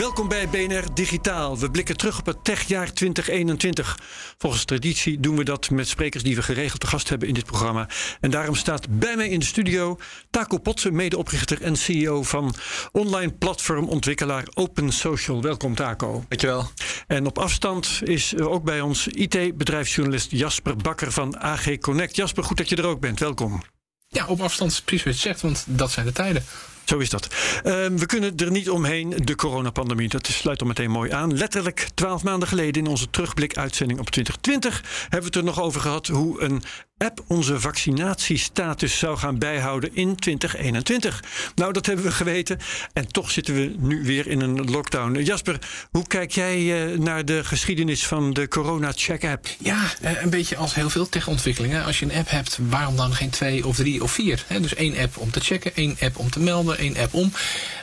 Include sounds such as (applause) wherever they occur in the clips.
Welkom bij BNR Digitaal. We blikken terug op het techjaar 2021. Volgens traditie doen we dat met sprekers die we geregeld te gast hebben in dit programma. En daarom staat bij mij in de studio Taco Potsen, medeoprichter en CEO van online platformontwikkelaar Open Social. Welkom Taco. Dankjewel. En op afstand is ook bij ons IT-bedrijfsjournalist Jasper Bakker van AG Connect. Jasper, goed dat je er ook bent. Welkom. Ja, op afstand is precies wat je zegt, want dat zijn de tijden. Zo is dat. Ehm, we kunnen er niet omheen, de coronapandemie. Dat sluit er meteen mooi aan. Letterlijk twaalf maanden geleden in onze terugblik-uitzending op 2020 hebben we het er nog over gehad hoe een app onze vaccinatiestatus zou gaan bijhouden in 2021. Nou, dat hebben we geweten. En toch zitten we nu weer in een lockdown. Jasper, hoe kijk jij eh, naar de geschiedenis van de corona-check-app? Ja, eh, een beetje als heel veel techontwikkelingen. Als je een app hebt, waarom dan geen twee of drie of vier? Dus één app om te checken, één app om te melden, één app om.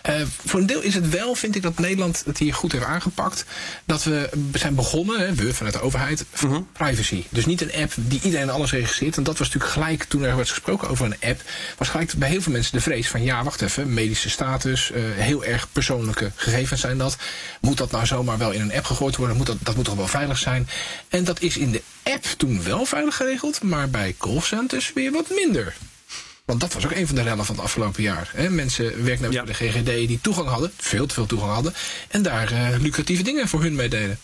Uh, voor een deel is het wel, vind ik, dat Nederland het hier goed heeft aangepakt. Dat we zijn begonnen, we vanuit de overheid, van Mhm. privacy. Dus niet een app die iedereen alles registreert. En dat was natuurlijk gelijk, toen er werd gesproken over een app, was gelijk bij heel veel mensen de vrees van ja, wacht even, medische status, uh, heel erg persoonlijke gegevens zijn dat. Moet dat nou zomaar wel in een app gegooid worden? Moet dat, dat moet toch wel veilig zijn? En dat is in de app toen wel veilig geregeld, maar bij callcenters weer wat minder. Want dat was ook een van de rellen van het afgelopen jaar. Hè? Mensen, werknemers ja. bij de GGD, die toegang hadden, veel te veel toegang hadden, en daar uh, lucratieve dingen voor hun meededen.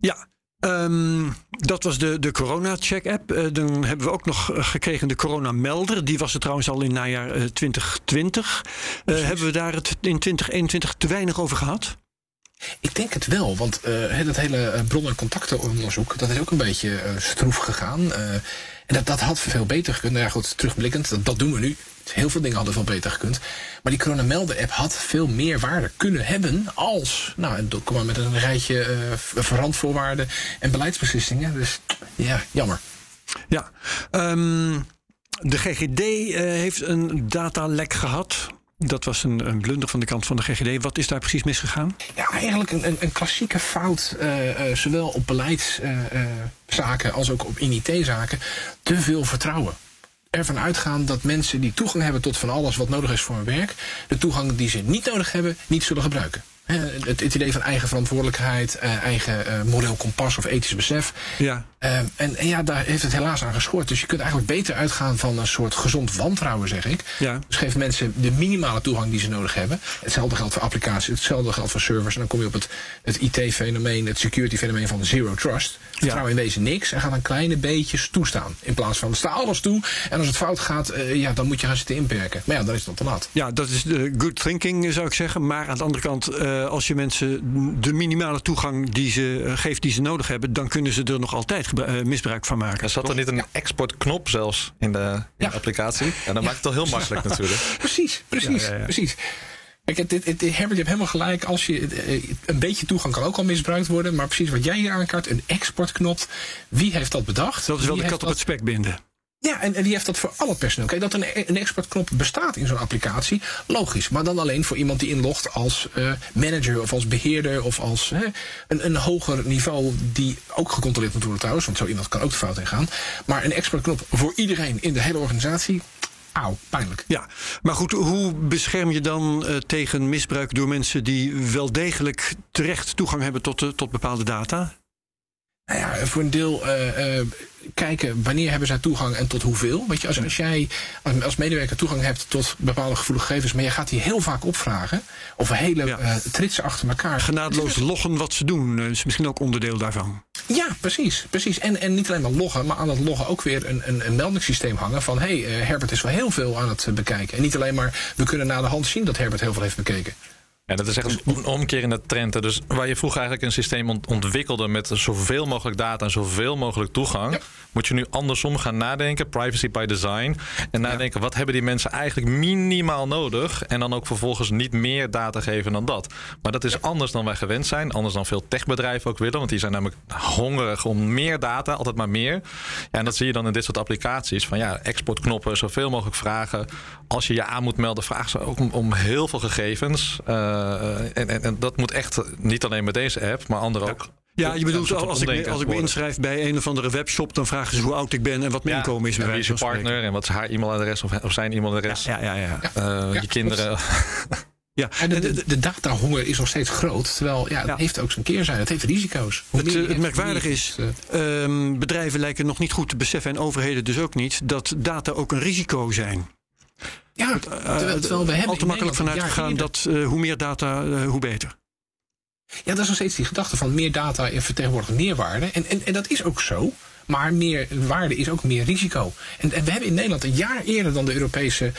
Ja, Um, dat was de, de corona-check-app. Uh, dan hebben we ook nog gekregen de corona-melder. Die was er trouwens al in najaar uh, 2020. Uh, hebben we daar het in 2021 te weinig over gehad? Ik denk het wel, want dat hele bron- en contactenonderzoek... dat is ook een beetje stroef gegaan. En dat, dat had veel beter gekund. Nou ja, goed, terugblikkend, dat, dat doen we nu. Heel veel dingen hadden veel beter gekund. Maar die corona-melder-app had veel meer waarde kunnen hebben als... Nou, kom maar met een rijtje uh, verantwoorden en beleidsbeslissingen. Dus ja, jammer. Ja, um, de GGD uh, heeft een datalek gehad. Dat was een, een, blunder van de kant van de GGD. Wat is daar precies misgegaan? Ja, eigenlijk een, een, klassieke fout, uh, uh, zowel op beleidszaken als ook op IT-zaken. Te veel vertrouwen ervan uitgaan dat mensen die toegang hebben tot van alles wat nodig is voor hun werk, de toegang die ze niet nodig hebben, niet zullen gebruiken. Het, het idee van eigen verantwoordelijkheid, uh, eigen uh, moreel kompas of ethisch besef. Ja. Uh, en, en, ja, daar heeft het helaas aan geschort. Dus je kunt eigenlijk beter uitgaan van een soort gezond wantrouwen, zeg ik. Ja. Dus geef mensen de minimale toegang die ze nodig hebben. Hetzelfde geldt voor applicaties, hetzelfde geldt voor servers. En dan kom je op het, het IT-fenomeen, het security-fenomeen van zero trust. Vertrouw ja. in wezen niks en ga dan kleine beetjes toestaan. In plaats van sta alles toe en als het fout gaat, ja, dan moet je gaan zitten inperken. Maar ja, dan is het te laat. Ja, dat is de good thinking, zou ik zeggen. Maar aan de andere kant als je mensen de minimale toegang die ze geeft die ze nodig hebben, dan kunnen ze er nog altijd misbruik van maken. Er zat er niet een exportknop zelfs in de, in ja. de applicatie? En dat maakt het al heel makkelijk (laughs) ja. natuurlijk. Precies, precies, ja, precies. Kijk, het, het, het, Herbert, je hebt helemaal gelijk. Als je, een beetje toegang kan ook al misbruikt worden. Maar precies wat jij hier aankaart, een exportknop. Wie heeft dat bedacht? Dat is wel wie de kat op het spek binden. Ja, en, en die heeft dat voor alle personeel. Dat een, een exportknop bestaat in zo'n applicatie, logisch. Maar dan alleen voor iemand die inlogt als uh, manager of als beheerder of als uh, een, een hoger niveau die ook gecontroleerd moet worden trouwens. Want zo iemand kan ook de fout ingaan. Maar een exportknop voor iedereen in de hele organisatie. Auw, pijnlijk. Ja, maar goed, hoe bescherm je dan uh, tegen misbruik door mensen die wel degelijk terecht toegang hebben tot, uh, tot bepaalde data? Nou ja, voor een deel uh, uh, kijken wanneer hebben zij toegang en tot hoeveel. Weet je, als, als jij als, als, medewerker toegang hebt tot bepaalde gevoelige gegevens, maar je gaat die heel vaak opvragen, of hele ja. uh, tritsen achter elkaar. Genadeloos loggen wat ze doen, is misschien ook onderdeel daarvan. Ja, precies. precies. En, en niet alleen maar loggen, maar aan dat loggen ook weer een, een, een meldingssysteem hangen van hé, hey, Herbert is wel heel veel aan het bekijken. En niet alleen maar, we kunnen na de hand zien dat Herbert heel veel heeft bekeken. Ja, dat is echt een omkerende trend. Dus waar je vroeger eigenlijk een systeem ontwikkelde met zoveel mogelijk data en zoveel mogelijk toegang, moet je nu andersom gaan nadenken, privacy by design. En nadenken, wat hebben die mensen eigenlijk minimaal nodig? En dan ook vervolgens niet meer data geven dan dat. Maar dat is anders dan wij gewend zijn, anders dan veel techbedrijven ook willen, want die zijn namelijk hongerig om meer data, altijd maar meer. Ja, en dat zie je dan in dit soort applicaties van ja, exportknoppen, zoveel mogelijk vragen. Als je je aan moet melden, vraag ze ook om, om heel veel gegevens. Uh, en, en, en, dat moet echt niet alleen met deze app, maar andere ook. Ja, je bedoelt, als ik, me, als ik me inschrijf bij een of andere webshop, dan vragen ze hoe oud ik ben en wat mijn ja, inkomen is. En wie is je partner en wat is haar e-mailadres of, of zijn e-mailadres? Ja, ja, ja. ja. Uh, je kinderen. (laughs) Ja, en de, de, de datahonger is nog steeds groot. Terwijl ja, het ja. heeft ook zijn keerzijde. Het heeft risico's. Hoe het, het merkwaardige is, uh, um, bedrijven lijken nog niet goed te beseffen... en overheden dus ook niet... dat data ook een risico zijn. Ja, terwijl, terwijl we hebben al te makkelijk vanuit gegaan dat uh, hoe meer data, uh, hoe beter. Ja, dat is nog steeds die gedachte van meer data vertegenwoordigt meerwaarde. En, en, en dat is ook zo. Maar meer waarde is ook meer risico. En, en we hebben in Nederland een jaar eerder dan de Europese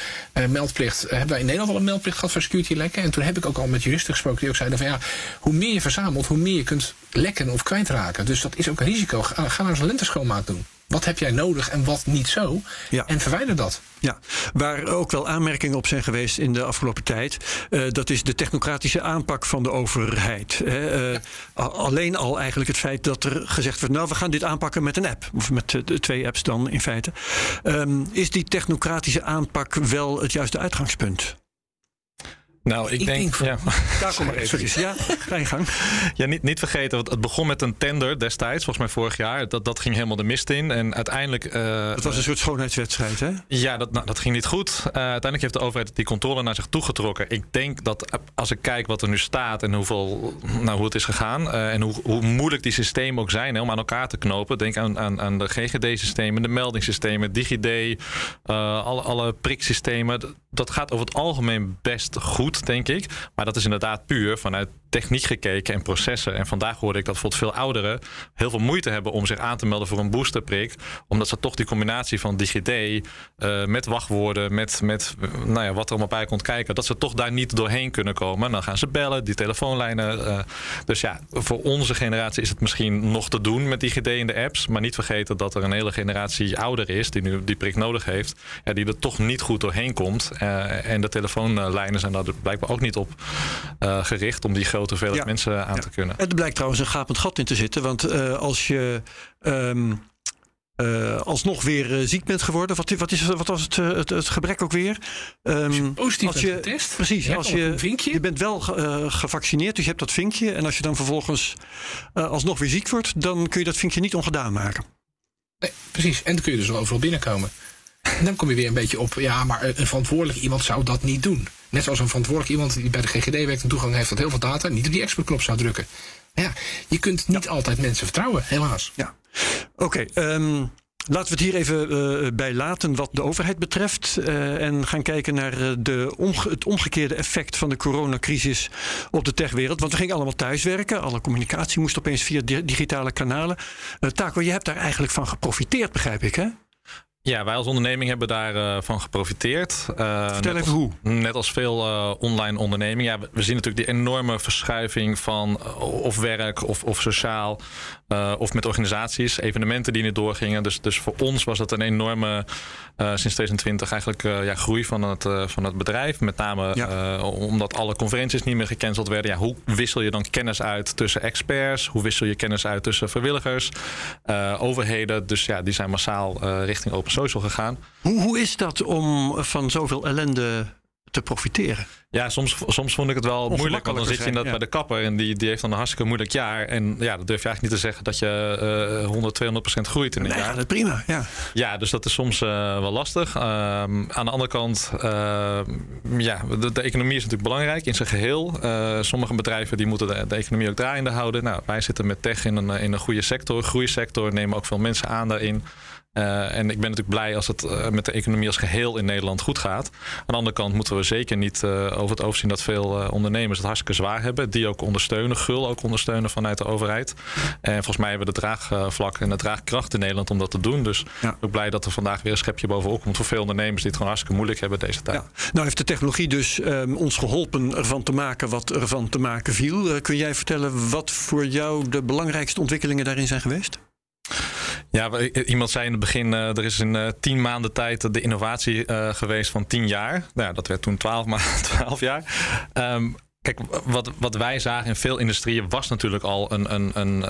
meldplicht. Hebben wij in Nederland al een meldplicht gehad voor security lekken. En toen heb ik ook al met juristen gesproken die ook zeiden van ja, hoe meer je verzamelt, hoe meer je kunt lekken of kwijtraken. Dus dat is ook een risico. Ga, ga nou eens een lenteschoonmaak doen. Wat heb jij nodig en wat niet zo? Ja. En verwijder dat. Ja, waar ook wel aanmerkingen op zijn geweest in de afgelopen tijd. Uh, dat is de technocratische aanpak van de overheid. Uh, ja. Alleen al eigenlijk het feit dat er gezegd wordt: nou, we gaan dit aanpakken met een app. Of met uh, twee apps dan in feite. Um, is die technocratische aanpak wel het juiste uitgangspunt? Nou, ik, ik denk, denk ja. Daar kom maar even. Ja, ga je gang. Ja, niet, niet vergeten, want het begon met een tender destijds, volgens mij vorig jaar. Dat, dat ging helemaal de mist in. En uiteindelijk. Uh, dat was een soort schoonheidswedstrijd, hè? Ja, dat, nou, dat ging niet goed. Uh, uiteindelijk heeft de overheid die controle naar zich toegetrokken. Ik denk dat als ik kijk wat er nu staat en hoeveel, nou, hoe het is gegaan. Uh, en hoe, hoe moeilijk die systemen ook zijn hè, om aan elkaar te knopen. Denk aan, aan, aan de GGD-systemen, de meldingssystemen, DigiD, alle, alle priksystemen. Dat gaat over het algemeen best goed denk ik. Maar dat is inderdaad puur vanuit techniek gekeken en processen. En vandaag hoorde ik dat veel ouderen heel veel moeite hebben om zich aan te melden voor een boosterprik. Omdat ze toch die combinatie van DigiD uh, met wachtwoorden, met, met nou ja, wat er allemaal bij komt kijken, dat ze toch daar niet doorheen kunnen komen. Dan gaan ze bellen, die telefoonlijnen. Uh, dus ja, voor onze generatie is het misschien nog te doen met DigiD in de apps. Maar niet vergeten dat er een hele generatie ouder is die nu die prik nodig heeft. Ja, die er toch niet goed doorheen komt. En de telefoonlijnen zijn daar blijkbaar ook niet op gericht om die grote hoeveelheid ja. mensen aan ja. te kunnen. Er blijkt trouwens een gapend gat in te zitten. Want uh, als je um, uh, alsnog weer uh, ziek bent geworden. Wat, wat, is, wat was het, het, het gebrek ook weer? Um, als je positief als je, test, precies. Je als je, vinkje. je bent wel gevaccineerd, dus je hebt dat vinkje. En als je dan vervolgens alsnog weer ziek wordt, dan kun je dat vinkje niet ongedaan maken. Nee, precies. En dan kun je dus wel overal binnenkomen. En dan kom je weer een beetje op, ja, maar een verantwoordelijk iemand zou dat niet doen. Net zoals een verantwoordelijk iemand die bij de GGD werkt en toegang heeft tot heel veel data, niet op die exportknop zou drukken. Ja, je kunt niet ja. altijd mensen vertrouwen, helaas. Ja. Oké, okay, um, Laten we het hier even uh, bij laten wat de overheid betreft. Uh, en gaan kijken naar de omge het omgekeerde effect van de coronacrisis op de techwereld. Want we gingen allemaal thuiswerken. Alle communicatie moest opeens via di digitale kanalen. Uh, Taco, je hebt daar eigenlijk van geprofiteerd, begrijp ik, hè? Ja, wij als onderneming hebben daarvan van geprofiteerd. Uh, Vertel even als, hoe. Net als veel uh, online ondernemingen. Ja, we, zien natuurlijk die enorme verschuiving van of werk of, of sociaal of met organisaties. Evenementen die niet doorgingen. Dus, dus voor ons was dat een enorme, sinds 2020 eigenlijk ja, groei van het, van het bedrijf. Met name ja. omdat alle conferenties niet meer gecanceld werden. Ja, hoe wissel je dan kennis uit tussen experts? Hoe wissel je kennis uit tussen vrijwilligers? overheden. Dus ja, die zijn massaal richting open social gegaan. Hoe, hoe is dat om van zoveel ellende te profiteren? Ja, soms, soms vond ik het wel moeilijk. Want dan zit je in dat ja. bij de kapper en die, die heeft dan een hartstikke moeilijk jaar. En ja, dat durf je eigenlijk niet te zeggen dat je uh, 100, 200 procent groeit in een nee, jaar. Dat prima, ja. Ja, dus dat is soms uh, wel lastig. Um, aan de andere kant, uh, ja, de, de, economie is natuurlijk belangrijk in zijn geheel. Uh, sommige bedrijven die moeten de, de, economie ook draaiende houden. Nou, wij zitten met tech in een, in een goede sector, groeisector, nemen ook veel mensen aan daarin. En ik ben natuurlijk blij als het met de economie als geheel in Nederland goed gaat. Aan de andere kant moeten we zeker niet over het overzien dat veel ondernemers het hartstikke zwaar hebben. Die ook ondersteunen, gul ook ondersteunen vanuit de overheid. En volgens mij hebben we de draagvlak en de draagkracht in Nederland om dat te doen. Dus ja. ik ben blij dat er vandaag weer een schepje bovenop komt voor veel ondernemers die het gewoon hartstikke moeilijk hebben deze tijd. Ja. Nou heeft de technologie dus um, ons geholpen ervan te maken wat ervan te maken viel. Kun jij vertellen wat voor jou de belangrijkste ontwikkelingen daarin zijn geweest? Ja, iemand zei in het begin, uh, er is in uh, tien maanden tijd de innovatie uh, geweest van tien jaar. Nou, dat werd toen twaalf, maanden, (laughs) twaalf jaar. Um, kijk, wat, wat wij zagen in veel industrieën was natuurlijk al een, een, een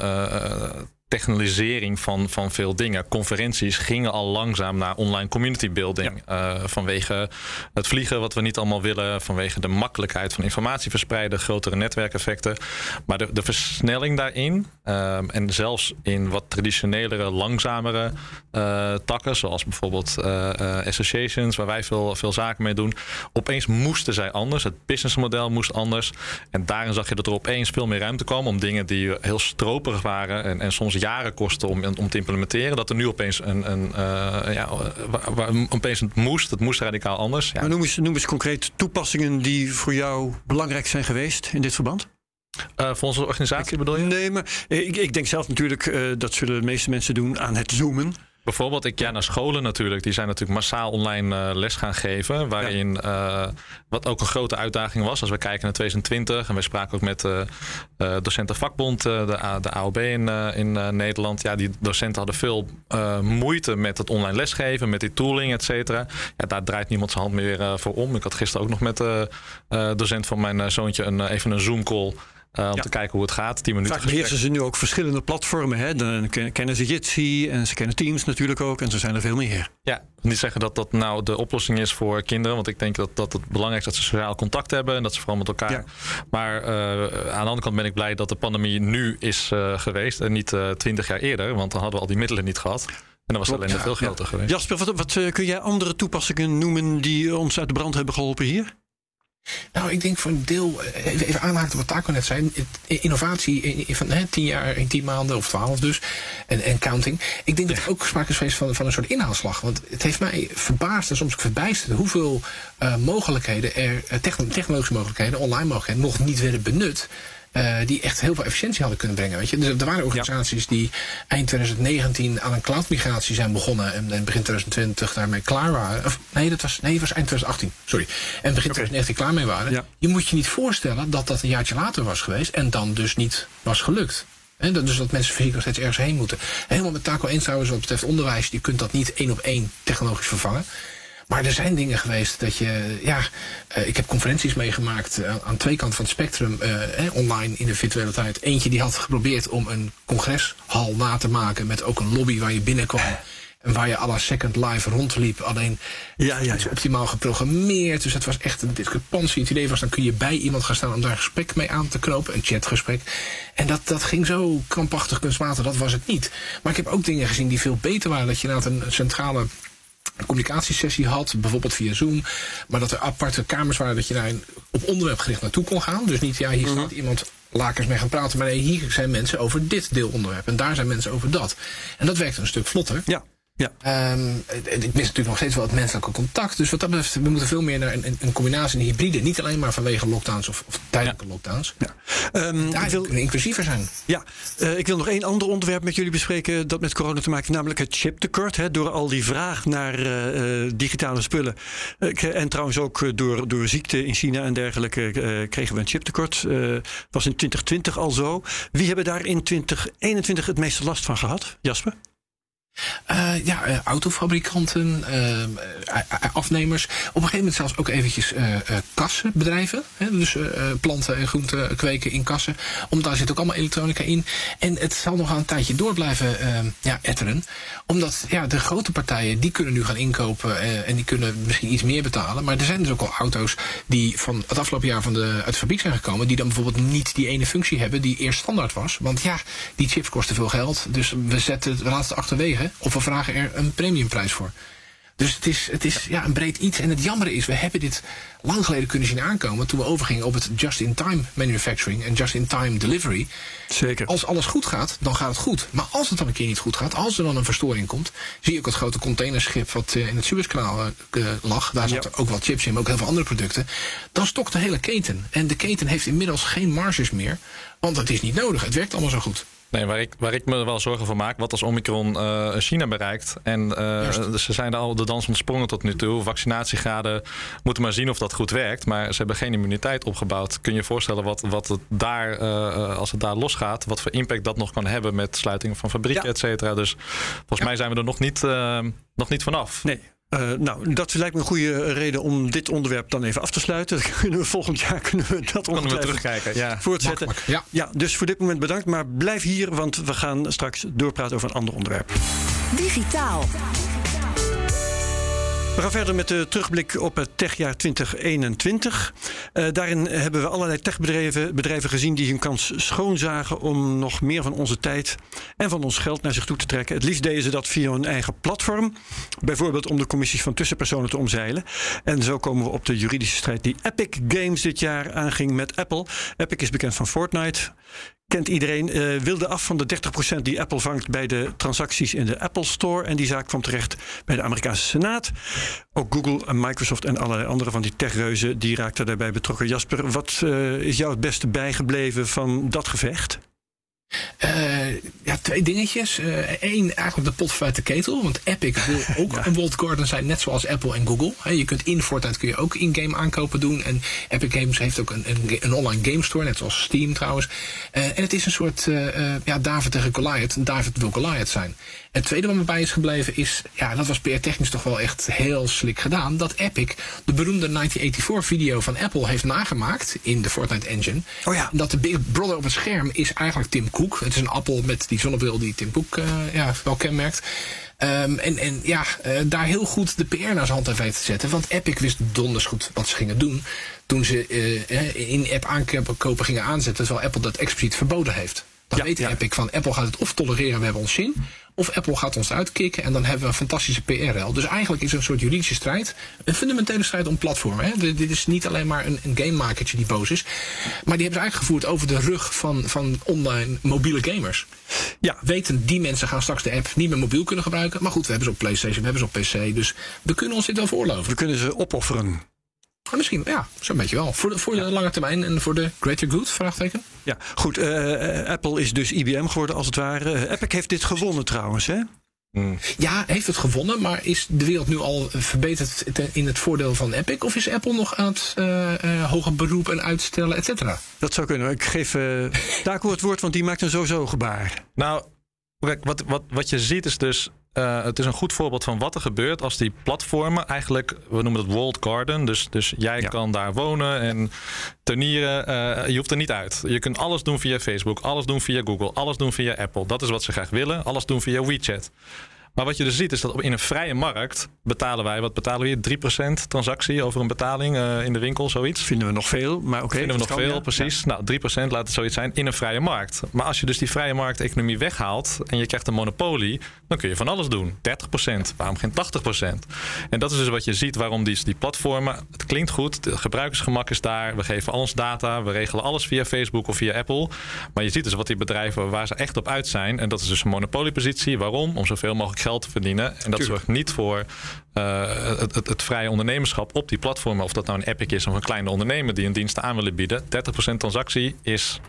technologisering van, van veel dingen. Conferenties gingen al langzaam naar online community building. Ja. Uh, vanwege het vliegen, wat we niet allemaal willen. Vanwege de makkelijkheid van informatie verspreiden. Grotere netwerkeffecten. Maar de, de versnelling daarin. Uh, en zelfs in wat traditionelere, langzamere uh, takken. Zoals bijvoorbeeld associations, waar wij veel, veel zaken mee doen. Opeens moesten zij anders. Het businessmodel moest anders. En daarin zag je dat er opeens veel meer ruimte kwam om dingen die heel stroperig waren. En, en soms jaren kosten om, om te implementeren. Dat er nu opeens een, een uh, ja, waar, waar, opeens het moest. Het moest radicaal anders. Ja. Maar noem, eens, noem eens concreet toepassingen die voor jou belangrijk zijn geweest in dit verband. Uh, voor onze organisatie bedoel je? Nee, maar ik, ik denk zelf natuurlijk, uh, dat zullen de meeste mensen doen aan het zoomen. Bijvoorbeeld, ik ja naar scholen natuurlijk. Die zijn natuurlijk massaal online uh, les gaan geven. Waarin, ja. uh, wat ook een grote uitdaging was. Als we kijken naar 2020. En we spraken ook met uh, docenten vakbond, de, de AOB in, in Nederland. Ja, die docenten hadden veel moeite met het online lesgeven. Met die tooling, et cetera. Ja, daar draait niemand zijn hand meer voor om. Ik had gisteren ook nog met de docent van mijn zoontje een, even een Zoom call. Uh, om ja. te kijken hoe het gaat. 10 minuten Vaak beheersen ze nu ook verschillende platformen. Hè? Dan kennen ze Jitsi en ze kennen Teams natuurlijk ook. En zo zijn er veel meer. Ja, niet zeggen dat dat nou de oplossing is voor kinderen. Want ik denk dat, dat het belangrijk is dat ze sociaal contact hebben. En dat ze vooral met elkaar. Ja. Maar uh, aan de andere kant ben ik blij dat de pandemie nu is uh, geweest. En niet twintig jaar eerder. Want dan hadden we al die middelen niet gehad. En dan was het alleen ja, veel groter ja. geweest. Jasper, wat, wat kun jij andere toepassingen noemen die ons uit de brand hebben geholpen hier? Nou, ik denk voor een deel, even aanhaken wat Taco net zei, innovatie van hè, tien jaar in tien maanden of twaalf dus, en, en counting. Ik denk dat er ook sprake is geweest van, van een soort inhaalslag. Want het heeft mij verbaasd en soms verbijsterd hoeveel uh, mogelijkheden er, technologische mogelijkheden, online mogelijkheden, nog niet werden benut. Uh, die echt heel veel efficiëntie hadden kunnen brengen. Weet je? Dus er waren organisaties ja. die eind 2019 aan een cloudmigratie zijn begonnen. En, en, begin 2020 daarmee klaar waren. Of, nee, dat was, nee, dat was eind 2018. Sorry. En begin okay. 2019 klaar mee waren. Ja. Je moet je niet voorstellen dat dat een jaartje later was geweest. En dan dus niet was gelukt. He, dus dat mensen fysiek nog steeds ergens heen moeten. Helemaal met Taco eens trouwens wat betreft onderwijs. Je kunt dat niet één op één technologisch vervangen. Maar er zijn dingen geweest dat je, ja, uh, ik heb conferenties meegemaakt uh, aan twee kanten van het spectrum, eh, online in de virtuele tijd. Eentje die had geprobeerd om een congreshal na te maken met ook een lobby waar je binnenkwam. En waar je à la second live rondliep. Alleen ja, ja, ja. optimaal geprogrammeerd. Dus het was echt een discrepantie. Het idee was, dan kun je bij iemand gaan staan om daar een gesprek mee aan te knopen. Een chatgesprek. En dat, dat ging zo krampachtig kunstmatig. Dat was het niet. Maar ik heb ook dingen gezien die veel beter waren. Dat je inderdaad een centrale een communicatiesessie had, bijvoorbeeld via Zoom. Maar dat er aparte kamers waren dat je daar op onderwerp gericht naartoe kon gaan. Dus niet, ja, hier staat mm -hmm. iemand lakens mee gaan praten. Maar nee, hier zijn mensen over dit deelonderwerp. En daar zijn mensen over dat. En dat werkt een stuk vlotter. Ja. Ja. Um, ik mis natuurlijk nog steeds wel het menselijke contact. Dus wat dat betreft, we moeten veel meer naar een, een combinatie, een hybride. Niet alleen maar vanwege lockdowns of, of tijdelijke ja. lockdowns. Ja. Um, Daar wil kunnen inclusiever zijn. Ja, uh, ik wil nog één ander onderwerp met jullie bespreken dat met corona te maken heeft, namelijk het chiptekort. Hè, door al die vraag naar uh, digitale spullen. Uh, en trouwens ook door, door ziekte in China en dergelijke kregen we een chiptekort. was in 2020 al zo. Wie hebben daar in 2021 het meeste last van gehad? Jasper? Uh, ja, uh, autofabrikanten, uh, afnemers. Op een gegeven moment zelfs ook eventjes kassenbedrijven. Hè, dus planten en groenten kweken in kassen. Omdat daar zit ook allemaal elektronica in. En het zal nog een tijdje door blijven ja, etteren. Omdat ja, de grote partijen, die kunnen nu gaan inkopen. en die kunnen misschien iets meer betalen. Maar er zijn dus ook al auto's die van het afgelopen jaar van de, uit de fabriek zijn gekomen. Die dan bijvoorbeeld niet die ene functie hebben die eerst standaard was. Want ja, die chips kosten veel geld. Dus we zetten het laatste achterwege. Of we vragen er een premiumprijs voor. Dus het is, het is ja, een breed iets. En het jammer is, we hebben dit lang geleden kunnen zien aankomen toen we overgingen op het just-in-time manufacturing en just-in-time delivery. Zeker. Als alles goed gaat, dan gaat het goed. Maar als het dan een keer niet goed gaat, als er dan een verstoring komt, zie je ook het grote containerschip wat uh, in het Suezkanaal uh, lag. Daar zaten ja. ook wat chips in, maar ook heel veel andere producten. Dan stokt de hele keten. En de keten heeft inmiddels geen marges meer, want het is niet nodig. Het werkt allemaal zo goed. Nee, waar ik, waar ik me wel zorgen voor maak, wat als Omicron uh, China bereikt. En uh, ze zijn al de dans ontsprongen tot nu toe. Vaccinatiegraden moeten maar zien of dat goed werkt. Maar ze hebben geen immuniteit opgebouwd. Kun je je voorstellen wat, wat het daar, uh, als het daar losgaat, wat voor impact dat nog kan hebben met sluitingen van fabrieken, ja. et cetera. Dus volgens ja. mij zijn we er nog niet, nog niet vanaf. Nee. Uh, nou, dat lijkt me een goede reden om dit onderwerp dan even af te sluiten. Dan kunnen we volgend jaar (laughs) kunnen we dat kunnen we terugkijken. Ja. Voortzetten. Ja. ja, dus voor dit moment bedankt. Maar blijf hier, want we gaan straks doorpraten over een ander onderwerp. Digitaal. We gaan verder met de terugblik op het techjaar 2021. Uh, daarin hebben we allerlei techbedrijven bedrijven gezien die hun kans schoonzagen om nog meer van onze tijd en van ons geld naar zich toe te trekken. Het liefst deden ze dat via hun eigen platform, bijvoorbeeld om de commissies van tussenpersonen te omzeilen. En zo komen we op de juridische strijd die Epic Games dit jaar aanging met Apple. Epic is bekend van Fortnite kent iedereen, uh, wilde af van de 30% die Apple vangt bij de transacties in de Apple Store. En die zaak kwam terecht bij de Amerikaanse Senaat. Ook Google en Microsoft en allerlei andere van die techreuzen die raakten daarbij betrokken. Jasper, wat uh, is jou het beste bijgebleven van dat gevecht? Uh, ja, twee dingetjes. Eén, uh, eigenlijk de pot uit de ketel. Want Epic wil (laughs) ook ja. een walled garden zijn, net zoals Apple en Google. He, je kunt in Fortnite kun je ook in-game aankopen doen. En Epic Games heeft ook een, een, een online game store, net zoals Steam trouwens. Uh, en het is een soort ja, David tegen Goliath. David wil Goliath zijn. Het tweede wat me bij is gebleven is, ja, dat was PR-technisch toch wel echt heel slik gedaan. Dat Epic de beroemde 1984-video van Apple heeft nagemaakt in de Fortnite engine. Oh ja. Dat de Big Brother op het scherm is eigenlijk Tim Het is een appel met die zonnebril die Tim Cook uh, ja, wel kenmerkt. Um, en, en ja, uh, daar heel goed de PR naar zijn hand weten te zetten. Want Epic wist donders goed wat ze gingen doen. Toen ze uh, in-app aankopen gingen aanzetten. Terwijl Apple dat expliciet verboden heeft. Dan ja, weet ja. Epic van Apple gaat het of tolereren, we hebben ons zin. Of Apple gaat ons uitkicken en dan hebben we een fantastische PR-rel. Dus eigenlijk is er een soort juridische strijd. Een fundamentele strijd om platformen. Hè. Dit is niet alleen maar een, een gamemakertje die boos is. Maar die hebben ze eigenlijk gevoerd over de rug van, van online mobiele gamers. Ja. Weten, die mensen gaan straks de app niet meer mobiel kunnen gebruiken. Maar goed, we hebben ze op PlayStation, we hebben ze op PC. Dus we kunnen ons dit wel voorloven. We kunnen ze opofferen. Maar misschien, ja, zo'n beetje wel. Voor de, voor de ja. lange termijn en voor de greater good, vraagteken? Ja, goed. Uh, Apple is dus IBM geworden als het ware. Uh, Epic heeft dit gewonnen trouwens, hè? Mm. Ja, heeft het gewonnen, maar is de wereld nu al verbeterd in het voordeel van Epic? Of is Apple nog aan het uh, uh, hoger beroep en uitstellen, et cetera? Dat zou kunnen. Ik geef uh, Daco het woord, want die maakt een sowieso gebaar. Nou, wat, wat, wat je ziet is dus uh, het is een goed voorbeeld van wat er gebeurt als die platformen eigenlijk, we noemen het walled garden. Dus, dus jij ja. kan daar wonen en turnieren. Uh, je hoeft er niet uit. Je kunt alles doen via Facebook, alles doen via Google, alles doen via Apple. Dat is wat ze graag willen. Alles doen via WeChat. Maar wat je dus ziet is dat in een vrije markt betalen wij, wat betalen we hier? 3% transactie over een betaling uh, in de winkel, zoiets. Vinden we nog veel, maar oké. Okay, Vinden we nog veel, ja. precies. Ja. Nou, 3% laat het zoiets zijn in een vrije markt. Maar als je dus die vrije markteconomie weghaalt en je krijgt een monopolie, dan kun je van alles doen. 30%, waarom geen 80%? En dat is dus wat je ziet waarom die, die platformen, het klinkt goed, het gebruikersgemak is daar, we geven al ons data, we regelen alles via Facebook of via Apple. Maar je ziet dus wat die bedrijven, waar ze echt op uit zijn, en dat is dus een monopoliepositie. Waarom? Om zoveel mogelijk geld te verdienen. En dat Tuurlijk. zorgt niet voor uh, het, het, het, vrije ondernemerschap op die platformen. Of dat nou een Epic is of een kleine ondernemer die een dienst aan willen bieden. 30% transactie is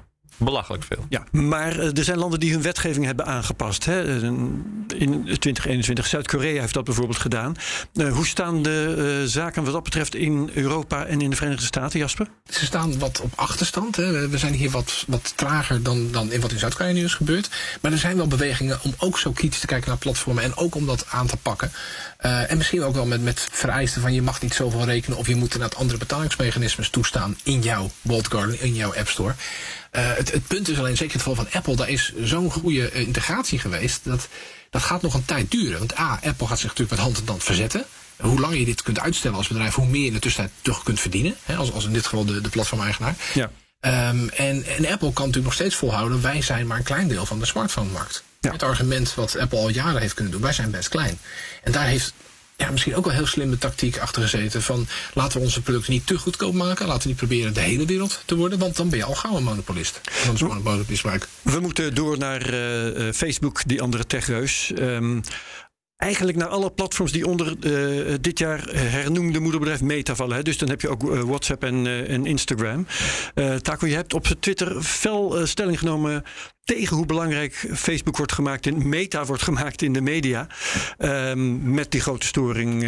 belachelijk veel. Ja, maar er zijn landen die hun wetgeving hebben aangepast. Hè? In 2021, Zuid-Korea heeft dat bijvoorbeeld gedaan. Uh, hoe staan de uh, zaken wat dat betreft in Europa en in de Verenigde Staten, Jasper? Ze staan wat op achterstand. Hè? We zijn hier wat, wat trager dan, dan in wat in Zuid-Korea nu is gebeurd. Maar er zijn wel bewegingen om ook zo kritisch te kijken naar platformen en ook om dat aan te pakken. Uh, en misschien ook wel met, met vereisten van je mag niet zoveel rekenen of je moet inderdaad andere betalingsmechanismes toestaan in jouw walled garden, in jouw app store. Uh, het, het, punt is alleen, zeker in het geval van Apple, daar is zo'n goede uh, integratie geweest. Dat, dat gaat nog een tijd duren. Want A, Apple gaat zich natuurlijk met hand en tand verzetten. Hoe langer je dit kunt uitstellen als bedrijf, hoe meer je in de tussentijd terug kunt verdienen. Hè, als, als in dit geval de, de platformeigenaar. Ja. Um, en, en Apple kan natuurlijk nog steeds volhouden, wij zijn maar een klein deel van de smartphone-markt. Ja. Het argument wat Apple al jaren heeft kunnen doen, wij zijn best klein. En daar heeft ja, misschien ook wel heel slimme tactiek achter gezeten. Van laten we onze producten niet te goedkoop maken. Laten we niet proberen de hele wereld te worden. Want dan ben je al gauw een monopolist. Dan is een monopolist We moeten door naar uh, Facebook, die andere techreus. Um, eigenlijk naar alle platforms die onder uh, dit jaar hernoemde moederbedrijf Meta vallen. Hè. Dus dan heb je ook uh, WhatsApp en, uh, en Instagram. Taco, je hebt op Twitter fel stelling genomen tegen hoe belangrijk Facebook wordt gemaakt in Meta wordt gemaakt in de media. Um, met die grote storing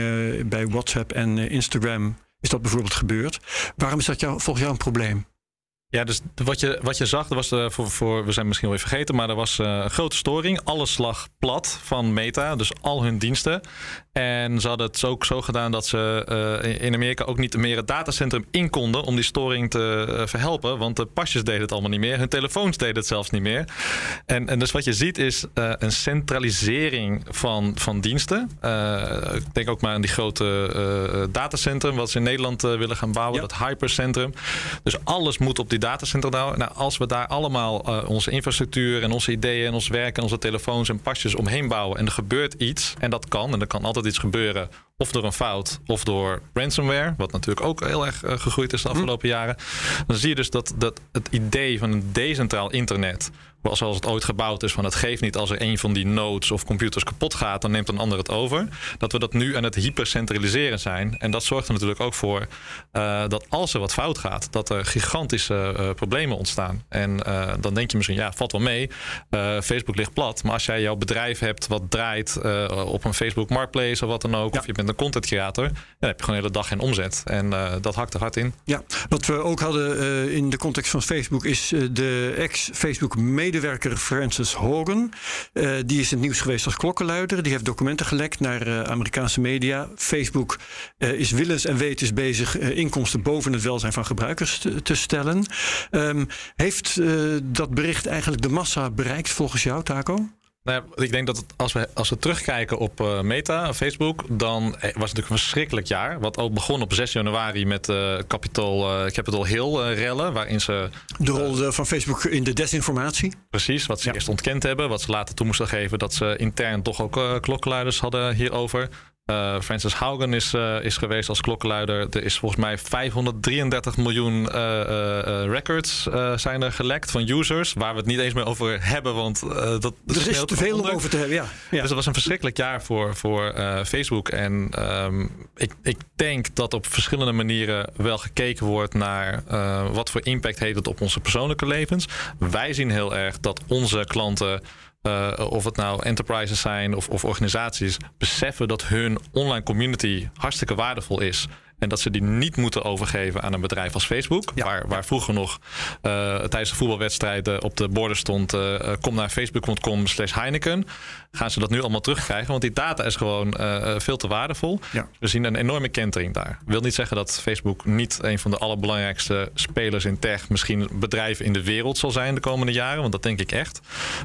bij WhatsApp en Instagram is dat bijvoorbeeld gebeurd. Waarom is dat volgens jou een probleem? Ja, dus wat je, wat je zag, dat was voor, voor, we zijn misschien wel even vergeten, maar er was een grote storing. Alles lag plat van Meta, dus al hun diensten. En ze hadden het ook zo gedaan dat ze uh, in Amerika ook niet meer het datacentrum in konden om die storing te uh, verhelpen. Want de pasjes deden het allemaal niet meer. Hun telefoons deden het zelfs niet meer. En, en dus wat je ziet is uh, een centralisering van, van diensten. ik denk ook maar aan die grote datacentrum wat ze in Nederland willen gaan bouwen. Ja. Dat hypercentrum. Dus alles moet op die datacentrum nou. nou als we daar allemaal onze infrastructuur en onze ideeën en ons werk en onze telefoons en pasjes omheen bouwen. En er gebeurt iets. En dat kan. En dat kan altijd iets gebeuren. Of door een fout, of door ransomware. Wat natuurlijk ook heel erg uh, gegroeid is de afgelopen jaren. Dan zie je dus dat, dat het idee van een decentraal internet zoals het ooit gebouwd is, van het geeft niet als er een van die nodes of computers kapot gaat, dan neemt een ander het over. Dat we dat nu aan het hypercentraliseren zijn. En dat zorgt er natuurlijk ook voor uh, dat als er wat fout gaat, dat er gigantische uh, problemen ontstaan. En uh, dan denk je misschien, ja, valt wel mee. Facebook ligt plat. Maar als jij jouw bedrijf hebt wat draait op een Facebook Marketplace of wat dan ook, ja. of je bent een content creator, dan heb je gewoon de hele dag geen omzet. En dat hakt er hard in. Ja, wat we ook hadden in de context van Facebook is de ex-Facebook media medewerker Francis Hogan. Uh, die is in het nieuws geweest als klokkenluider. Die heeft documenten gelekt naar uh, Amerikaanse media. Facebook uh, is willens en wetens bezig inkomsten boven het welzijn van gebruikers te, te stellen. Um, heeft dat bericht eigenlijk de massa bereikt volgens jou, Taco? Nou ja, ik denk dat het, als, we, als we terugkijken op uh, Meta, Facebook, dan was het natuurlijk een verschrikkelijk jaar. Wat ook begon op 6 januari met uh, Capitol, uh, Capitol Hill rellen, waarin ze... De rol van Facebook in de desinformatie. Precies, wat ze ja. eerst ontkend hebben. Wat ze later toe moesten geven dat ze intern toch ook klokkenluiders hadden hierover. Uh, Francis Haugen is, uh, is geweest als klokkenluider. Er is volgens mij 533 miljoen uh, records zijn er gelekt van users. Waar we het niet eens meer over hebben, want dat, dat er is te veel om over te hebben. Ja. ja. Dus dat was een verschrikkelijk jaar voor, voor Facebook. En um, ik, ik denk dat op verschillende manieren wel gekeken wordt naar wat voor impact heeft het op onze persoonlijke levens. Wij zien heel erg dat onze klanten. Uh, of het nou enterprises zijn of, of organisaties, beseffen dat hun online community hartstikke waardevol is. En dat ze die niet moeten overgeven aan een bedrijf als Facebook. Ja. Waar, waar vroeger nog uh, tijdens de voetbalwedstrijden op de borden stond: uh, kom naar facebook.com slash Heineken. Gaan ze dat nu allemaal terugkrijgen? Want die data is gewoon uh, veel te waardevol. Ja. We zien een enorme kentering daar. wil niet zeggen dat Facebook niet een van de allerbelangrijkste spelers in tech, misschien bedrijven in de wereld zal zijn de komende jaren. Want dat denk ik echt.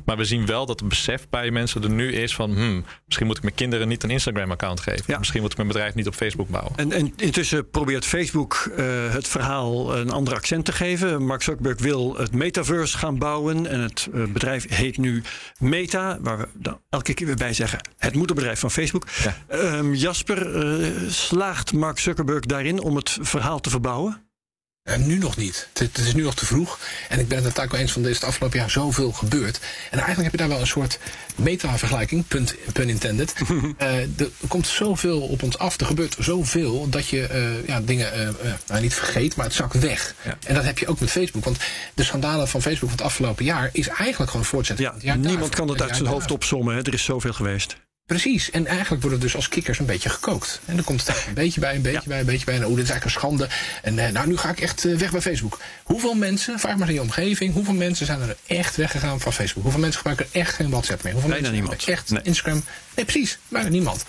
Maar we zien wel dat het besef bij mensen er nu is van: hmm, misschien moet ik mijn kinderen niet een Instagram-account geven. Ja. Misschien moet ik mijn bedrijf niet op Facebook bouwen. En, en intussen Intussen probeert Facebook uh, het verhaal een ander accent te geven. Mark Zuckerberg wil het metaverse gaan bouwen. En het uh, bedrijf heet nu Meta, waar we dan elke keer weer bij zeggen: het moederbedrijf van Facebook. Ja. Um, Jasper, uh, slaagt Mark Zuckerberg daarin om het verhaal te verbouwen? En nu nog niet. Het, het, is nu nog te vroeg. En ik ben het ook eens van deze afgelopen jaar zoveel gebeurd. En eigenlijk heb je daar wel een soort meta-vergelijking, pun, pun intended. uh, (laughs) er komt zoveel op ons af. Er gebeurt zoveel dat je uh, ja, dingen uh, nou, niet vergeet, maar het zakt weg. Ja. En dat heb je ook met Facebook. Want de schandalen van Facebook van het afgelopen jaar is eigenlijk gewoon voortzetting. Ja, niemand kan het uit zijn hoofd opsommen. Hè? Er is zoveel geweest. Precies. En eigenlijk wordt het dus als kikkers een beetje gekookt. En dan komt het een beetje bij, een beetje ja. bij, een beetje bij. En oh, dit is eigenlijk een schande. En uh, nou, nu ga ik echt uh, weg bij Facebook. Hoeveel mensen, vraag maar in je omgeving, hoeveel mensen zijn er echt weggegaan van Facebook? Hoeveel mensen gebruiken echt geen WhatsApp meer? Hoeveel bijna mensen niemand. Echt nee. Instagram? Nee, precies. Bijna niemand.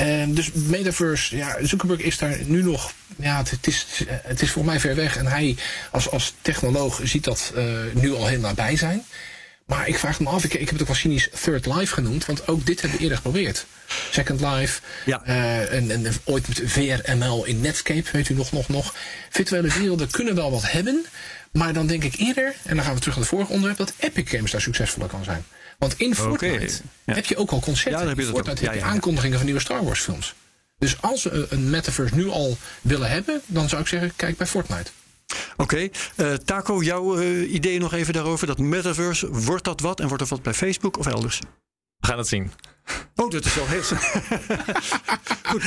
Uh, dus Metaverse, ja, Zuckerberg is daar nu nog. Ja, het, het is, het is voor mij ver weg. En hij als, als technoloog ziet dat nu al heel nabij zijn. Maar ik vraag me af, ik, ik heb het ook wel cynisch Third Life genoemd, want ook dit hebben we eerder geprobeerd. Second Life, ja. uh, en, en, ooit met VRML in Netscape, weet u nog, nog, nog. Virtuele werelden kunnen wel wat hebben, maar dan denk ik eerder, en dan gaan we terug naar het vorige onderwerp, dat Epic Games daar succesvoller kan zijn. Want in Fortnite okay. ja. heb je ook al concepten. Ja, heb je in Fortnite heb je aankondigingen van nieuwe Star Wars films. Dus als we een metaverse nu al willen hebben, dan zou ik zeggen, kijk bij Fortnite. Oké, okay. Taco, jouw uh, idee nog even daarover. Dat metaverse, wordt dat wat? En wordt dat wat bij Facebook of elders? We gaan het zien. Oh, dat is wel heel (laughs) Goed.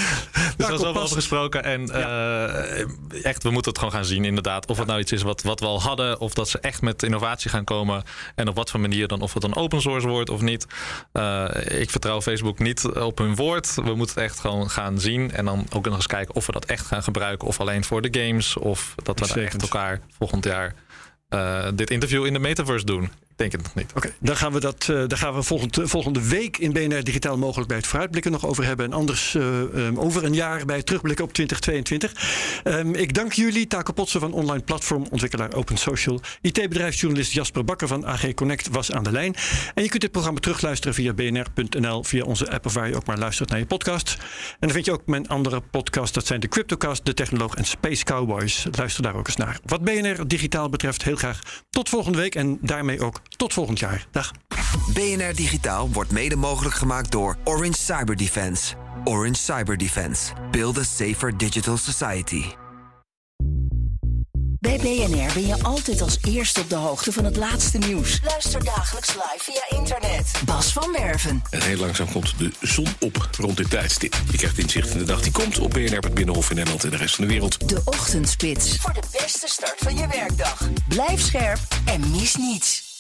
Dus er was wel over gesproken. En ja. uh, echt, we moeten het gewoon gaan zien, inderdaad. Of ja. het nou iets is wat, wat we al hadden. Of dat ze echt met innovatie gaan komen. En op wat voor manier dan. Of het dan open source wordt of niet. Uh, ik vertrouw Facebook niet op hun woord. We moeten het echt gewoon gaan zien. En dan ook nog eens kijken of we dat echt gaan gebruiken. Of alleen voor de games. Of dat we daar echt elkaar volgend jaar uh, dit interview in de metaverse doen. Denk nog niet. Oké, dan gaan we dat uh, daar gaan we volgende, volgende week in BNR Digitaal mogelijk bij het vooruitblikken nog over hebben. En anders uh, um, over een jaar bij het terugblikken op 2022. Um, ik dank jullie, Taco Potsen van online platformontwikkelaar Open Social. IT-bedrijfsjournalist Jasper Bakker van AG Connect was aan de lijn. En je kunt dit programma terugluisteren via bnr.nl, via onze app of waar je ook maar luistert naar je podcast. En dan vind je ook mijn andere podcast. Dat zijn de Cryptocast, De Technoloog en Space Cowboys. Luister daar ook eens naar. Wat BNR Digitaal betreft, heel graag tot volgende week. En daarmee ook tot volgend jaar. Dag. BNR Digitaal wordt mede mogelijk gemaakt door Orange Cyber Defense. Orange Cyber Defense. Build a safer digital society. Bij BNR ben je altijd als eerste op de hoogte van het laatste nieuws. Luister dagelijks live via internet. Bas van Werven. En heel langzaam komt de zon op rond dit tijdstip. Je krijgt inzicht in de dag die komt op BNR, het Binnenhof in Nederland en de rest van de wereld. De Ochtendspits. Voor de beste start van je werkdag. Blijf scherp en mis niets.